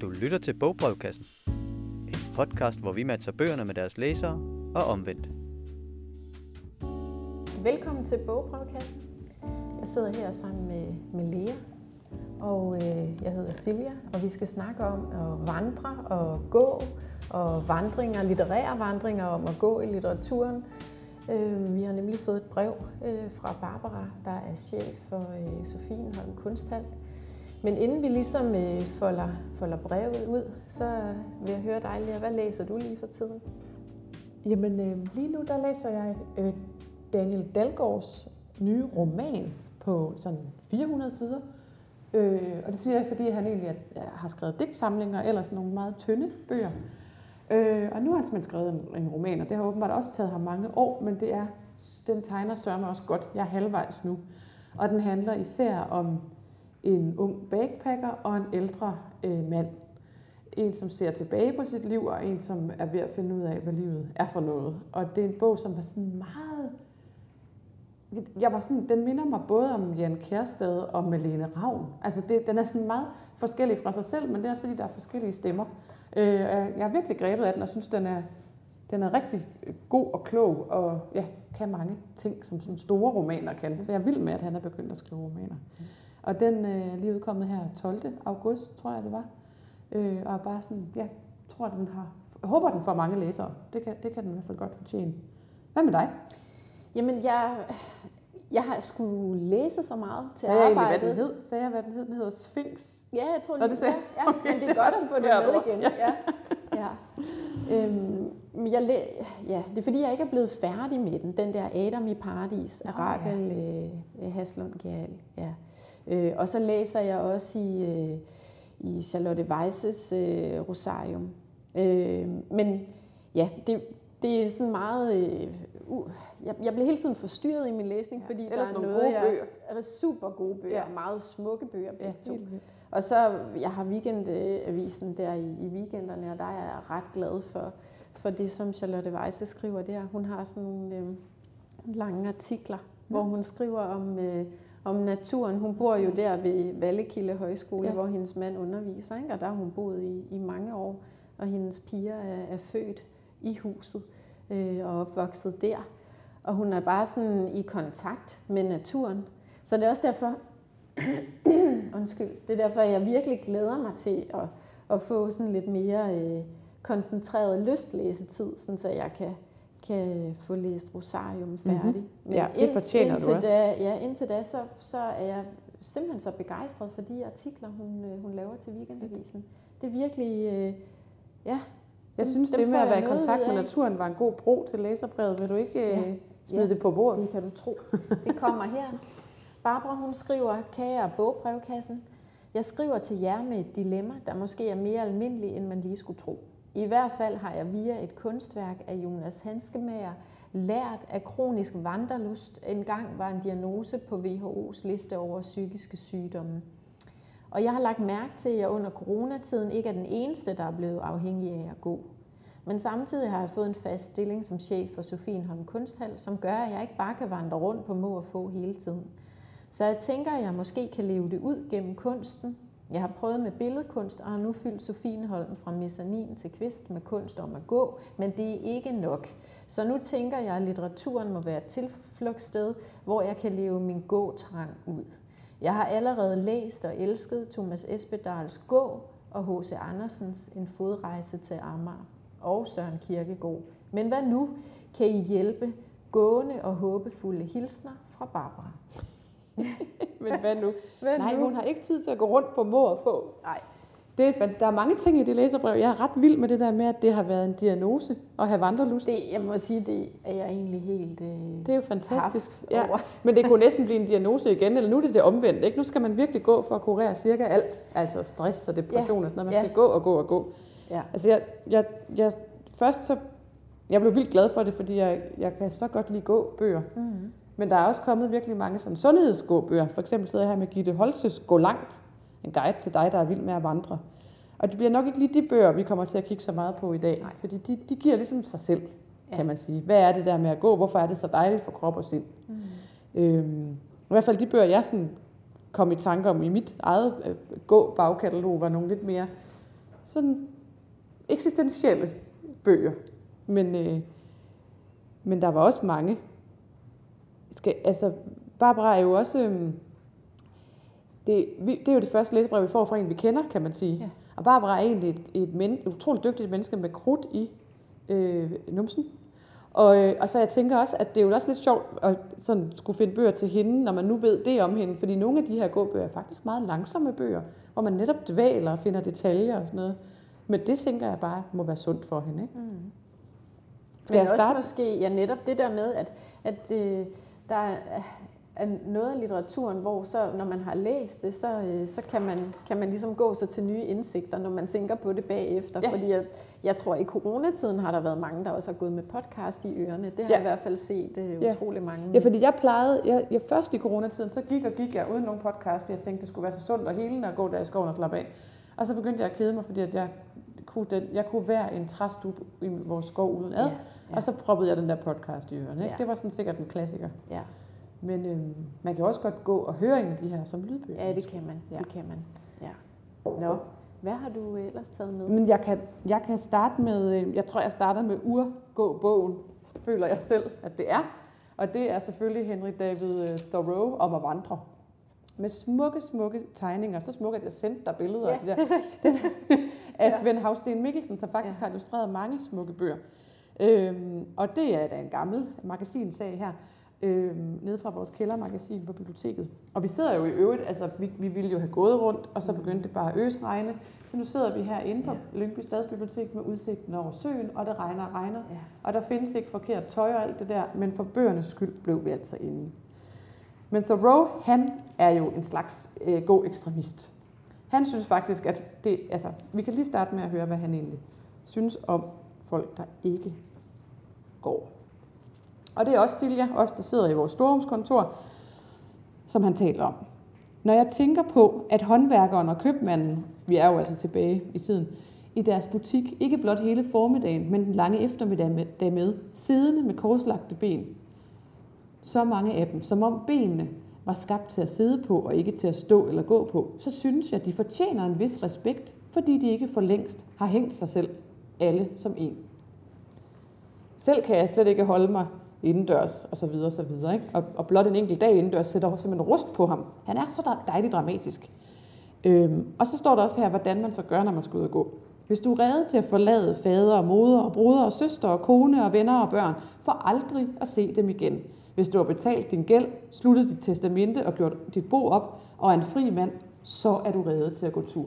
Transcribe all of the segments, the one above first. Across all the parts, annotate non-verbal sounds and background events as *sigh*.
Du lytter til Bogbrevkassen. En podcast, hvor vi matcher bøgerne med deres læsere og omvendt. Velkommen til Bogbrevkassen. Jeg sidder her sammen med, med Lea, og øh, jeg hedder Silja, og vi skal snakke om at vandre og gå, og vandringer, litterære vandringer om at gå i litteraturen. Øh, vi har nemlig fået et brev øh, fra Barbara, der er chef for øh, Sofienholm Kunsthal. Men inden vi ligesom øh, folder, folder brevet ud, så vil jeg høre dig, Lea. Hvad læser du lige for tiden? Jamen, øh, lige nu der læser jeg øh, Daniel Dalgaards nye roman på sådan 400 sider. Øh, og det siger jeg, fordi han egentlig er, har skrevet digtsamlinger, eller sådan nogle meget tynde bøger. Øh, og nu har han simpelthen skrevet en, en roman, og det har åbenbart også taget ham mange år, men det er, den tegner sørme også godt. Jeg er halvvejs nu. Og den handler især om en ung backpacker og en ældre øh, mand. En, som ser tilbage på sit liv, og en, som er ved at finde ud af, hvad livet er for noget. Og det er en bog, som var sådan meget... Jeg var sådan, den minder mig både om Jan Kærsted og Malene Ravn. Altså det, den er sådan meget forskellig fra sig selv, men det er også fordi, der er forskellige stemmer. Øh, jeg er virkelig grebet af den, og synes, den er, den er rigtig god og klog, og ja, kan mange ting, som sådan store romaner kan. Så jeg er vild med, at han er begyndt at skrive romaner. Og den øh, er lige udkommet her 12. august, tror jeg det var. Øh, og bare sådan, ja, tror den har, jeg håber den får mange læsere. Det kan, det kan den i hvert fald godt fortjene. Hvad med dig? Jamen, jeg, jeg har skulle læse så meget til Sagde jeg arbejdet. hvad den hed? Sagde jeg, hvad den hed? Den hedder Sphinx. Ja, jeg tror Nå, lige, det sagde ja, ja, Okay, men det det er er godt at få et det med ord. igen. Ja. *laughs* Ja. Øhm, men jeg læ- ja, det er fordi, jeg ikke er blevet færdig med den. Den der Adam i Paradis af ja. Rakel øh, Haslund Gjal. Ja. Øh, og så læser jeg også i, øh, i Charlotte Weisses øh, Rosarium. Øh, men ja, det, det er sådan meget... Øh, uh, jeg, jeg bliver hele tiden forstyrret i min læsning, Ja, fordi der er nogle noget, gode jeg, bøger. er super gode bøger, Ja. meget smukke bøger begge Ja, to. Og så, jeg har weekendavisen der i, i weekenderne, og der er jeg ret glad for, for det, som Charlotte Weisse skriver der. Hun har sådan nogle øh, lange artikler, hvor hun skriver om, øh, om naturen. Hun bor jo der ved Vallekilde Højskole, Ja. hvor hendes mand underviser, ikke? og der har hun boet i, i mange år, og hendes piger er, er født i huset øh, og opvokset der. Og hun er bare sådan i kontakt med naturen. Så det er også derfor, *clears throat* Undskyld. Det er derfor, jeg virkelig glæder mig til at, at få sådan lidt mere øh, koncentreret lystlæsetid, sådan så jeg kan, kan få læst Rosarium færdig. Mm-hmm. Ja, det fortjener du indtil også. Da, ja, indtil da, så, så er jeg simpelthen så begejstret for de artikler, hun, øh, hun laver til Weekendavisen. Det er virkelig, øh, ja, Jeg Dem- synes, dem det med at være i kontakt med naturen var en god bro til læserbrevet. Vil du ikke Ja. ja. smide Ja. det på bordet? Det kan du tro. Det kommer her. Barbara, hun skriver, kære bogbrevkassen, jeg skriver til jer med et dilemma, der måske er mere almindeligt, end man lige skulle tro. I hvert fald har jeg via et kunstværk af Jonas Hanskemager lært, at kronisk vandrelust engang var en diagnose på WHO's liste over psykiske sygdomme. Og jeg har lagt mærke til, at jeg under coronatiden ikke er den eneste, der er blevet afhængig af at gå. Men samtidig har jeg fået en fast stilling som chef for Sofienholm Kunsthal, som gør, at jeg ikke bare kan vandre rundt på må og få hele tiden. Så jeg tænker, at jeg måske kan leve det ud gennem kunsten. Jeg har prøvet med billedkunst og har nu fyldt Sofienholm fra mezzanin til kvist med kunst om at gå, men det er ikke nok. Så nu tænker jeg, at litteraturen må være et tilflugtssted, hvor jeg kan leve min gåtrang ud. Jeg har allerede læst og elsket Thomas Espedals Gå og H.C. Andersens En fodrejse til Amager og Søren Kirkegaard. Men hvad nu? Kan I hjælpe gående og håbefulde hilsner fra Barbara? *laughs* Men hvad nu? Hvad Nej, nu? hun har ikke tid til at gå rundt på må og få. Nej. Det er, der er mange ting i det læserbrev. Jeg er ret vild med det der med, at det har været en diagnose at have vandrelust. Det, jeg må sige, det er jeg egentlig helt... Øh, det er jo fantastisk. Ja. Men det kunne næsten blive en diagnose igen, eller nu er det det omvendt. Ikke? Nu skal man virkelig gå for at kurere cirka alt. Altså stress og depression og sådan noget. Man Ja. skal gå og gå og gå. Ja. Altså jeg, jeg, jeg, først så, jeg blev vildt glad for det, fordi jeg, jeg kan så godt lide gå bøger. Mm-hmm. Men der er også kommet virkelig mange sådan sundhedsgåbøger. For eksempel sidder jeg her med Gitte Holses Gå langt. En guide til dig, der er vild med at vandre. Og det bliver nok ikke lige de bøger, vi kommer til at kigge så meget på i dag. Nej. Fordi de, de giver ligesom sig selv, Ja. kan man sige. Hvad er det der med at gå? Hvorfor er det så dejligt for krop og sind? Mm. Øhm, I hvert fald de bøger, jeg sådan kom i tanke om i mit eget øh, gå-bagkatalog, var nogle lidt mere sådan eksistentielle bøger. Men, øh, men der var også mange. Skal, altså, Barbara er jo også... Øh, det, vi, det er jo det første læsebrev, vi får fra en, vi kender, kan man sige. Ja. Og Barbara er egentlig et, et, men, et utroligt dygtigt menneske med krudt i øh, numsen. Og, øh, og så jeg tænker også, at det er jo også lidt sjovt at sådan skulle finde bøger til hende, når man nu ved det om hende. Fordi nogle af de her gåbøger er faktisk meget langsomme bøger, hvor man netop dvæler og finder detaljer og sådan noget. Men det tænker jeg bare må være sundt for hende. Ikke? Mm. Skal Men jeg starte? også måske ja, netop det der med, at, at øh, der er, noget af litteraturen, hvor så, når man har læst det, så, øh, så kan, man, kan man ligesom gå så til nye indsigter, når man tænker på det bagefter. Ja. Fordi jeg, jeg tror, at i coronatiden har der været mange, der også har gået med podcast i ørerne. Det har ja. jeg i hvert fald set uh, ja. utrolig mange. Ja, fordi jeg plejede, jeg, jeg først i coronatiden, så gik og gik jeg uden nogen podcast, fordi jeg tænkte, det skulle være så sundt og helende at gå der i skoven og slappe af. Og så begyndte jeg at kede mig, fordi at jeg kunne, den, jeg kunne være en træstub i vores skov uden ad, ja, ja. og så proppede jeg den der podcast i ørerne. Ikke? Ja. Det var sådan sikkert en klassiker. Ja. Men øhm, man kan også godt gå og høre en af de her som lydbøger. Ja, det kan man. Ja. Det kan man. Ja. Nå, hvad har du ellers taget med? Men jeg kan, jeg kan starte med, øh, jeg tror jeg starter med Urgå-bogen, føler jeg selv, at det er. Og det er selvfølgelig Henry David øh, Thoreau om at vandre. Med smukke, smukke tegninger. Så smukke, at jeg sendte dig billeder ja, *laughs* af det der. Den, af Svend Havsten Mikkelsen, som faktisk ja. har illustreret mange smukke bøger. Øhm, og det er da en gammel magasinsag her øh, nede fra vores kældermagasin på biblioteket. Og vi sidder jo i øvrigt, altså vi, vi ville jo have gået rundt, og så begyndte det bare at øsregne. Så nu sidder vi herinde på ja. Lyngby Stadsbibliotek med udsigten over søen, og det regner og regner. Ja. Og der findes ikke forkert tøj og alt det der, men for bøgernes skyld blev vi altså inde. Men Thoreau, han er jo en slags øh, god ekstremist. Han synes faktisk, at det, altså, vi kan lige starte med at høre, hvad han egentlig synes om folk, der ikke går. Og det er også Silja, os der sidder i vores storrumskontor, som han taler om. Når jeg tænker på, at håndværkeren og købmanden, vi er jo altså tilbage i tiden, i deres butik ikke blot hele formiddagen, men den lange eftermiddag med, med siddende med korslagte ben. Så mange af dem, som om benene var skabt til at sidde på og ikke til at stå eller gå på, så synes jeg, de fortjener en vis respekt, fordi de ikke for længst har hængt sig selv alle som en. Selv kan jeg slet ikke holde mig indendørs og så videre, så videre. Ikke? Og, og blot en enkelt dag indendørs sætter simpelthen rust på ham. Han er så dejligt dramatisk. Øhm, og så står der også her, hvordan man så gør, når man skal ud og gå. Hvis du er reddet til at forlade fader og moder og brødre og søster og kone og venner og børn, for aldrig at se dem igen. Hvis du har betalt din gæld, sluttet dit testamente og gjort dit bo op og er en fri mand, så er du reddet til at gå tur.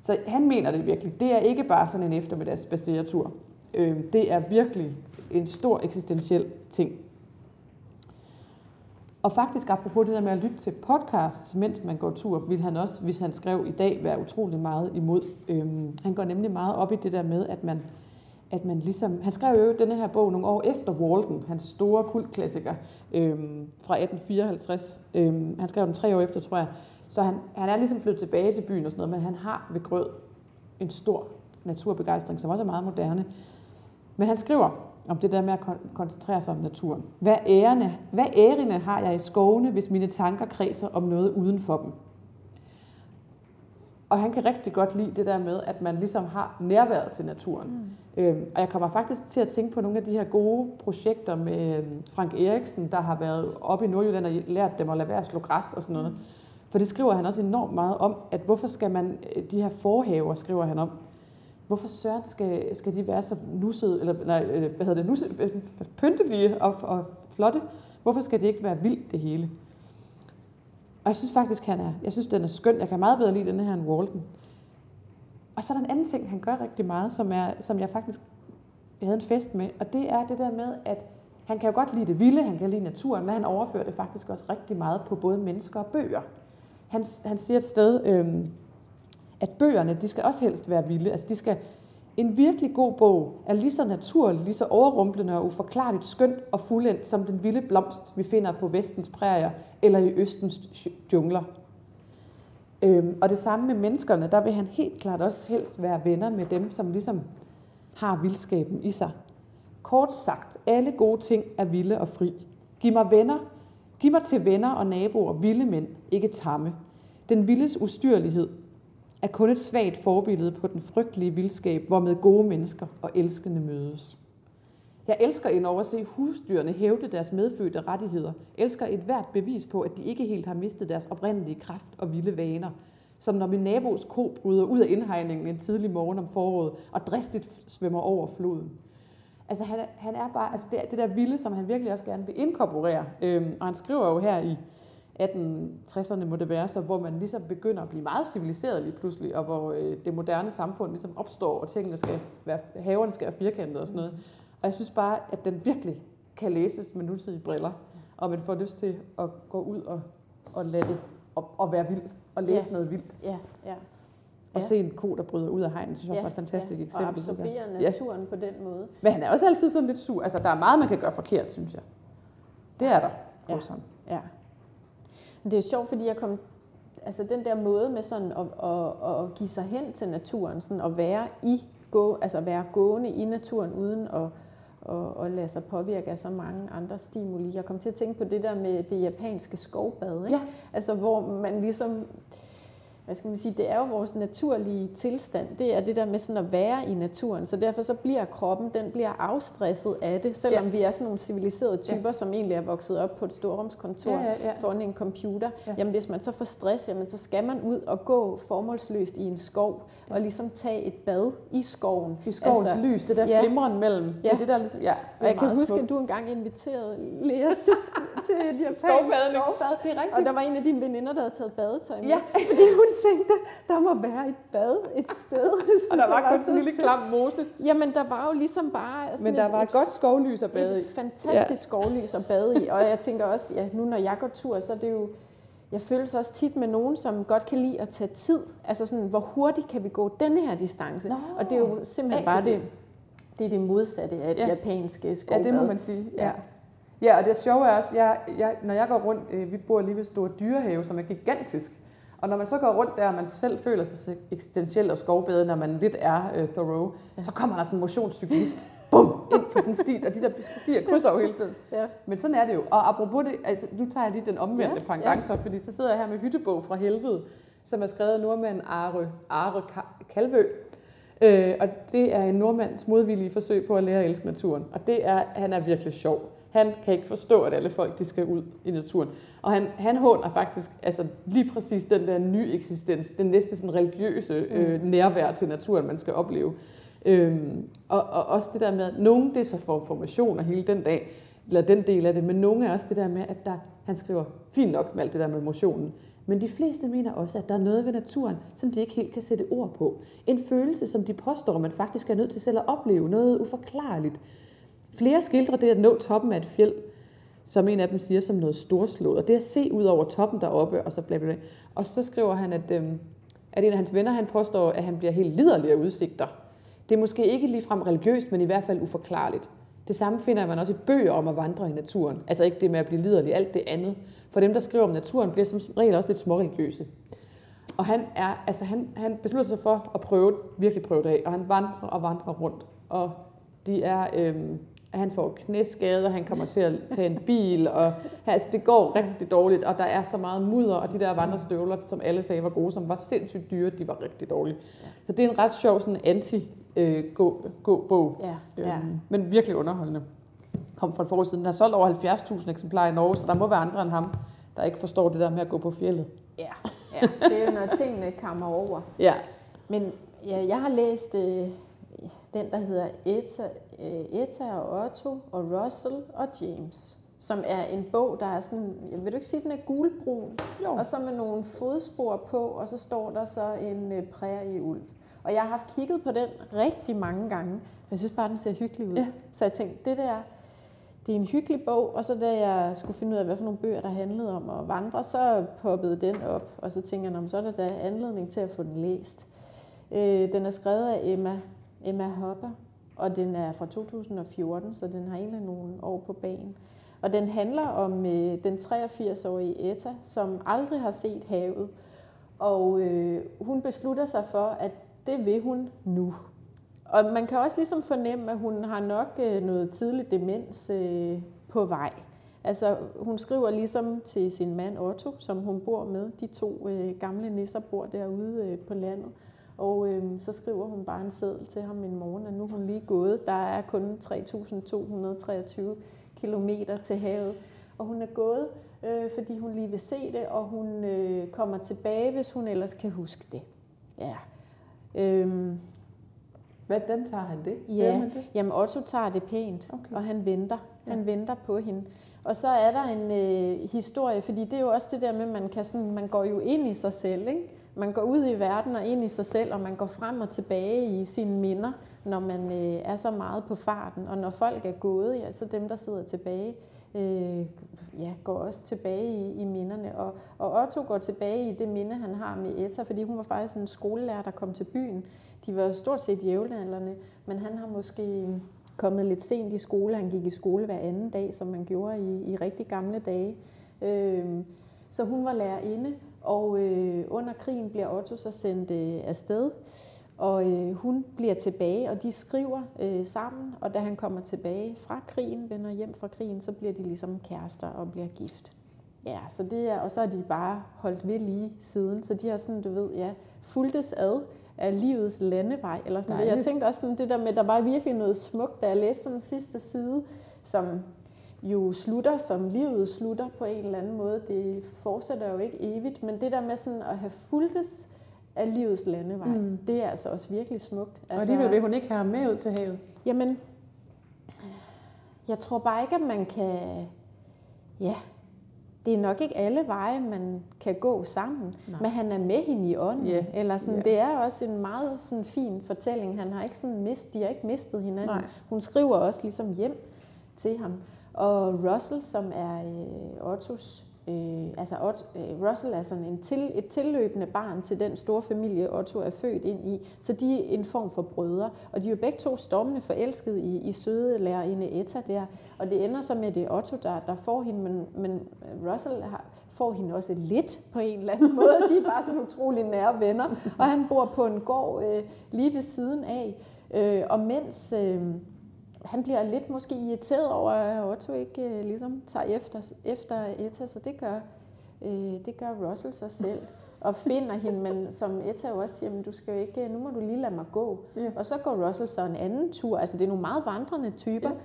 Så han mener det virkelig. Det er ikke bare sådan en eftermiddags tur. Øhm, det er virkelig en stor eksistentiel ting. Og faktisk apropos det der med at lytte til podcasts, mens man går tur, vil han også, hvis han skrev i dag, være utrolig meget imod. Øhm, han går nemlig meget op i det der med, at man, at man ligesom... Han skrev jo denne her bog nogle år efter Walden, hans store kultklassiker øhm, fra 1854. Øhm, han skrev den tre år efter, tror jeg. Så han, han er ligesom flyttet tilbage til byen og sådan noget, men han har ved Grød en stor naturbegejstring, som også er meget moderne. Men han skriver, om det der med at koncentrere sig om naturen. Hvad ærende, hvad ærende har jeg i skovene, hvis mine tanker kredser om noget uden for dem? Og han kan rigtig godt lide det der med, at man ligesom har nærværet til naturen. Mm. Øhm, og jeg kommer faktisk til at tænke på nogle af de her gode projekter med øhm, Frank Eriksen, der har været oppe i Nordjylland og lært dem at lade være at slå græs og sådan noget. Mm. For det skriver han også enormt meget om, at hvorfor skal man, øh, de her forhaver skriver han om, hvorfor søren skal, skal de være så nussede, eller nej, øh, hvad hedder det, nussede, øh, pyntelige og, og flotte? Hvorfor skal det ikke være vildt, det hele? Og jeg synes faktisk, han er, jeg synes, den er skøn. Jeg kan meget bedre lide den her end Walden. Og så er der en anden ting, han gør rigtig meget, som, er, som jeg faktisk jeg havde en fest med, og det er det der med, at han kan jo godt lide det vilde, han kan lide naturen, men han overfører det faktisk også rigtig meget på både mennesker og bøger. Han, han siger et sted, øh, at bøgerne, de skal også helst være vilde. Altså, de skal, en virkelig god bog er lige så naturlig, lige så overrumplende og uforklarligt skønt og fuldendt som den vilde blomst, vi finder på vestens prærier eller i østens jungler. Øhm, og det samme med menneskerne, der vil han helt klart også helst være venner med dem, som ligesom har vildskaben i sig. Kort sagt, alle gode ting er vilde og fri. Giv mig venner, giv mig til venner og naboer vilde mænd, ikke tamme. Den vildes ustyrlighed er kun et svagt forbillede på den frygtelige vildskab, hvor med gode mennesker og elskende mødes. Jeg elsker ind over at se husdyrene hævde deres medfødte rettigheder. Elsker et hvert bevis på, at de ikke helt har mistet deres oprindelige kraft og vilde vaner. Som når min nabos ko bryder ud af indhegningen en tidlig morgen om foråret og dristigt svømmer over floden. Altså han, han er bare, altså det, det der vilde, som han virkelig også gerne vil inkorporere. Øhm, og han skriver jo her i 1860'erne må det være, så hvor man ligesom begynder at blive meget civiliseret lige pludselig, og hvor øh, det moderne samfund ligesom opstår, og tingene skal være, haverne skal være firkantede og sådan noget. Og jeg synes bare, at den virkelig kan læses med nutidige briller, og man får lyst til at gå ud og, og lade det, og, og være vild, og læse Ja. noget vildt, Ja, ja. og Ja. se en ko, der bryder ud af hegnet. Synes jeg også var et fantastisk ja, eksempel. Og absorbere Ja. naturen på den måde. Men han er også altid sådan lidt sur. Altså, der er meget, man kan gøre forkert, synes jeg. Det er der Ja. hos ham. Ja. Det er jo sjovt, fordi jeg kom... Altså den der måde med sådan at, at, at give sig hen til naturen, sådan at være i gå, altså være gående i naturen uden at, at, at lade sig påvirke af så mange andre stimuli. Jeg kom til at tænke på det der med det japanske skovbad, ikke? Ja. Altså hvor man ligesom hvad skal man sige, det er jo vores naturlige tilstand. Det er det der med sådan at være i naturen. Så derfor så bliver kroppen, den bliver afstresset af det, selvom ja. vi er sådan nogle civiliserede typer, ja. som egentlig er vokset op på et storrumskontor Ja, ja, ja. foran en computer. Ja. Ja. Jamen hvis man så får stress, jamen, så skal man ud og gå formålsløst i en skov, og ligesom tage et bad i skoven. I skovens altså, lys, det der ja. flimren mellem. Ja. Det er det der ligesom, ja. det Og jeg kan huske, smukt. at du engang inviterede Lea til, til *laughs* Skovbadene. skovbad. Det er rigtigt. Og der var en af dine veninder, der havde taget badetøj med. Ja. *laughs* Fordi hun tænkte, der må være et bad et sted. *laughs* Og der var kun sådan en lille klam mose. Jamen, der var jo ligesom bare sådan Men der et, var et, godt skovlys at bade i. et fantastisk skovlys at bade i. Og jeg tænker også, ja, nu når jeg går tur, så er det jo... Jeg føler så også tit med nogen, som godt kan lide at tage tid. Altså sådan, hvor hurtigt kan vi gå denne her distance? Nå. og det er jo simpelthen bare det, det er det modsatte af et Ja. ja. japansk Ja, skovbad. det må man sige. Ja. Ja. Ja, og det sjove er også, jeg, jeg, når jeg går rundt, øh, vi bor lige ved Store Dyrehave, som er gigantisk. Og når man så går rundt der, og man selv føler sig eksistentiel og skovbade, når man lidt er øh, thorough, ja. så kommer der sådan en motionscyklist, bum, ind på sådan en sti, og de der stier krydser jo hele tiden. Ja. Men sådan er det jo. Og apropos det, altså, nu tager jeg lige den omvendte Ja, ja, pangdang, så, fordi så sidder jeg her med Hyttebog fra helvede, som er skrevet af nordmanden Are, Are Ka- Kalvø. Øh, og det er en nordmands modvillige forsøg på at lære at elske naturen. Og det er, han er virkelig sjov. Han kan ikke forstå, at alle folk de skal ud i naturen. Og han, han håner faktisk altså lige præcis den der nye eksistens, den næste sådan religiøse øh, nærvær til naturen, man skal opleve. Øhm, og, og også det der med, at nogen det er så for formation og hele den dag, eller den del af det, men nogle er også det der med, at der, han skriver fint nok med alt det der med motionen, men de fleste mener også, at der er noget ved naturen, som de ikke helt kan sætte ord på. En følelse, som de påstår, man faktisk er nødt til selv at opleve. Noget uforklarligt. Flere skildrer det at nå toppen af et fjeld, som en af dem siger, som noget storslået. Og det at se ud over toppen deroppe, og så bla bla bla. Og så skriver han, at, øhm, at en af hans venner, han påstår, at han bliver helt liderlig af udsigter. Det er måske ikke ligefrem religiøst, men i hvert fald uforklarligt. Det samme finder man også i bøger om at vandre i naturen. Altså ikke det med at blive liderlig, alt det andet. For dem, der skriver om naturen, bliver som regel også lidt småreligiøse. Og han, er, altså han, han beslutter sig for at prøve, virkelig prøve det af, og han vandrer og vandrer rundt. Og de er, øhm, han får knæskader, han kommer til at tage en bil, og altså, det går rigtig dårligt, og der er så meget mudder, og de der vandrestøvler, som alle sagde var gode, som var sindssygt dyre, de var rigtig dårlige. Så det er en ret sjov sådan anti-gå-bog, Ja, ja. øhm, men virkelig underholdende. Kom for et par år siden. Den har solgt over 70.000 eksemplarer i Norge, så der må være andre end ham, der ikke forstår det der med at gå på fjellet. Ja, ja. det er jo, når tingene kommer over. Ja, Men ja, jeg har læst øh, den, der hedder Eta, øh, Eta og Otto og Russell og James, som er en bog, der er sådan, jeg vil du ikke sige, den er gulbrun, Jo. og så med nogle fodspor på, og så står der så en øh, prærieulv. Og jeg har haft kigget på den rigtig mange gange. Jeg synes bare, den ser hyggelig ud. Ja. Så jeg tænkte, det der, det er en hyggelig bog, og så da jeg skulle finde ud af, hvad for nogle bøger, der handlede om at vandre, så poppede den op, og så tænker jeg, "Nå, men så er der da anledning til at få den læst. Øh, den er skrevet af Emma, Emma Hopper, og den er fra 2014, så den har egentlig nogle år på banen. Og den handler om øh, den 83-årige Etta, som aldrig har set havet. Og øh, hun beslutter sig for, at det vil hun nu. Og man kan også ligesom fornemme, at hun har nok øh, noget tidlig demens øh, på vej. Altså, hun skriver ligesom til sin mand Otto, som hun bor med. De to øh, gamle nisser bor derude øh, på landet. Og øh, så skriver hun bare en seddel til ham en morgen, at nu er hun lige gået. Der er kun 3.223 kilometer til havet. Og hun er gået, øh, fordi hun lige vil se det, og hun øh, kommer tilbage, hvis hun ellers kan huske det. Ja. Øhm, Hvordan tager han det? Ja, det? jamen Otto tager det pænt, okay. og han venter. Han Ja. venter på hende. Og så er der en øh, historie, fordi det er jo også det der med, at man, kan sådan, man går jo ind i sig selv. Ikke? Man går ud i verden og ind i sig selv, og man går frem og tilbage i sine minder, når man øh, er så meget på farten. Og når folk er gået, ja, så dem, der sidder tilbage, øh, ja, går også tilbage i, i minderne. Og, og Otto går tilbage i det minde, han har med Etta, fordi hun var faktisk en skolelærer, der kom til byen. De var stort set jævnaldrende, men han har måske kommet lidt sent i skole. Han gik i skole hver anden dag, som man gjorde i, i rigtig gamle dage. Øh, så hun var lærerinde, og øh, under krigen bliver Otto så sendt øh, afsted. Og øh, hun bliver tilbage, og de skriver øh, sammen, og da han kommer tilbage fra krigen, vender hjem fra krigen, så bliver de ligesom kærester og bliver gift. Ja, så det er, og så er de bare holdt ved lige siden, så de har sådan, du ved, ja, fuldtes ad af livets landevej, eller sådan det. Jeg tænkte også sådan det der med, der var virkelig noget smukt, da jeg læste sådan den sidste side, som jo slutter, som livet slutter på en eller anden måde. Det fortsætter jo ikke evigt, men det der med sådan at have fuldtes af livets landevej, Mm. det er altså også virkelig smukt. Og alligevel vil hun ikke have ham med ud til havet. Jamen, jeg tror bare ikke, at man kan... Ja, det er nok ikke alle veje, man kan gå sammen, Nej. men han er med hende i ånden. Ja. Eller sådan, Ja. Det er også en meget sådan, fin fortælling. Han har ikke sådan mist, de har ikke mistet hinanden. Nej. Hun skriver også ligesom hjem til ham. Og Russell, som er øh, Ottos... Øh, altså Otto, øh, Russell er sådan en til, et tilløbende barn til den store familie, Otto er født ind i. Så de er en form for brødre. Og de er jo begge to stormende forelskede i, i søde lærerinde Etta der. Og det ender så med, at det er Otto, der, der får hende, men, men Russell har, får hende også lidt på en eller anden måde. De er bare sådan utrolig nære venner. Og han bor på en gård øh, lige ved siden af. Øh, og mens... Øh, han bliver lidt måske irriteret over, at Otto ikke øh, ligesom tager efter, efter Etta, så det gør, øh, det gør Russell sig selv. Og finder hende, men som Etta også siger, "Men du skal jo ikke, nu må du lige lade mig gå. Ja. Og så går Russell så en anden tur. Altså det er nogle meget vandrende typer. Ja.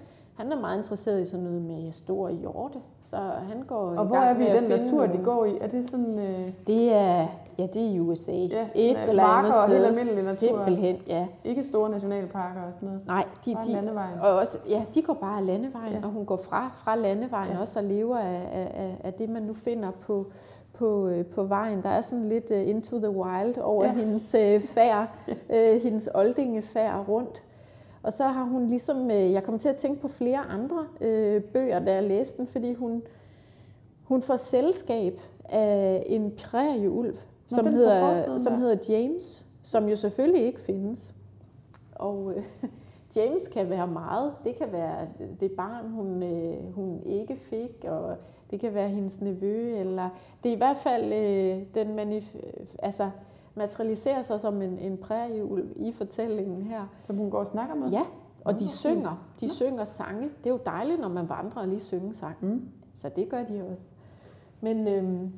Han er meget interesseret i sådan noget med store hjorte, så han går Og i hvor er vi i den natur, de nogle- går i? Er det sådan... Øh, Det er, ja, det er i USA. Ja, Et sådan, eller andet og sted. helt almindelig natur. Simpelthen, ja. ikke store nationalparker og sådan noget? Nej, de, Bare de, landevejen. og også, ja, de går bare af landevejen, Ja. ja. og hun går fra, fra landevejen Ja. ja. også og lever af, af, af- det, man nu finder på, på, øh, på vejen. Der er sådan lidt uh, into the wild over Ja. *laughs* ja. hendes uh, færd, uh, hendes oldingefærd rundt. Og så har hun ligesom, uh, jeg kom til at tænke på flere andre uh, bøger, da jeg læste den, fordi hun, hun får selskab af en prærieulv, som, på hedder, som der. hedder James, som jo selvfølgelig ikke findes. Og øh, *laughs* James kan være meget. Det kan være det barn, hun, øh, hun ikke fik, og det kan være hendes nevø, eller det er i hvert fald, øh, den manif- altså, materialiserer sig som en, en prærieulv i fortællingen her. Som hun går og snakker med? Ja, og de synger. De synger sange. Det er jo dejligt, når man vandrer og lige synger sang. Mm. Så det gør de også. Men øhm,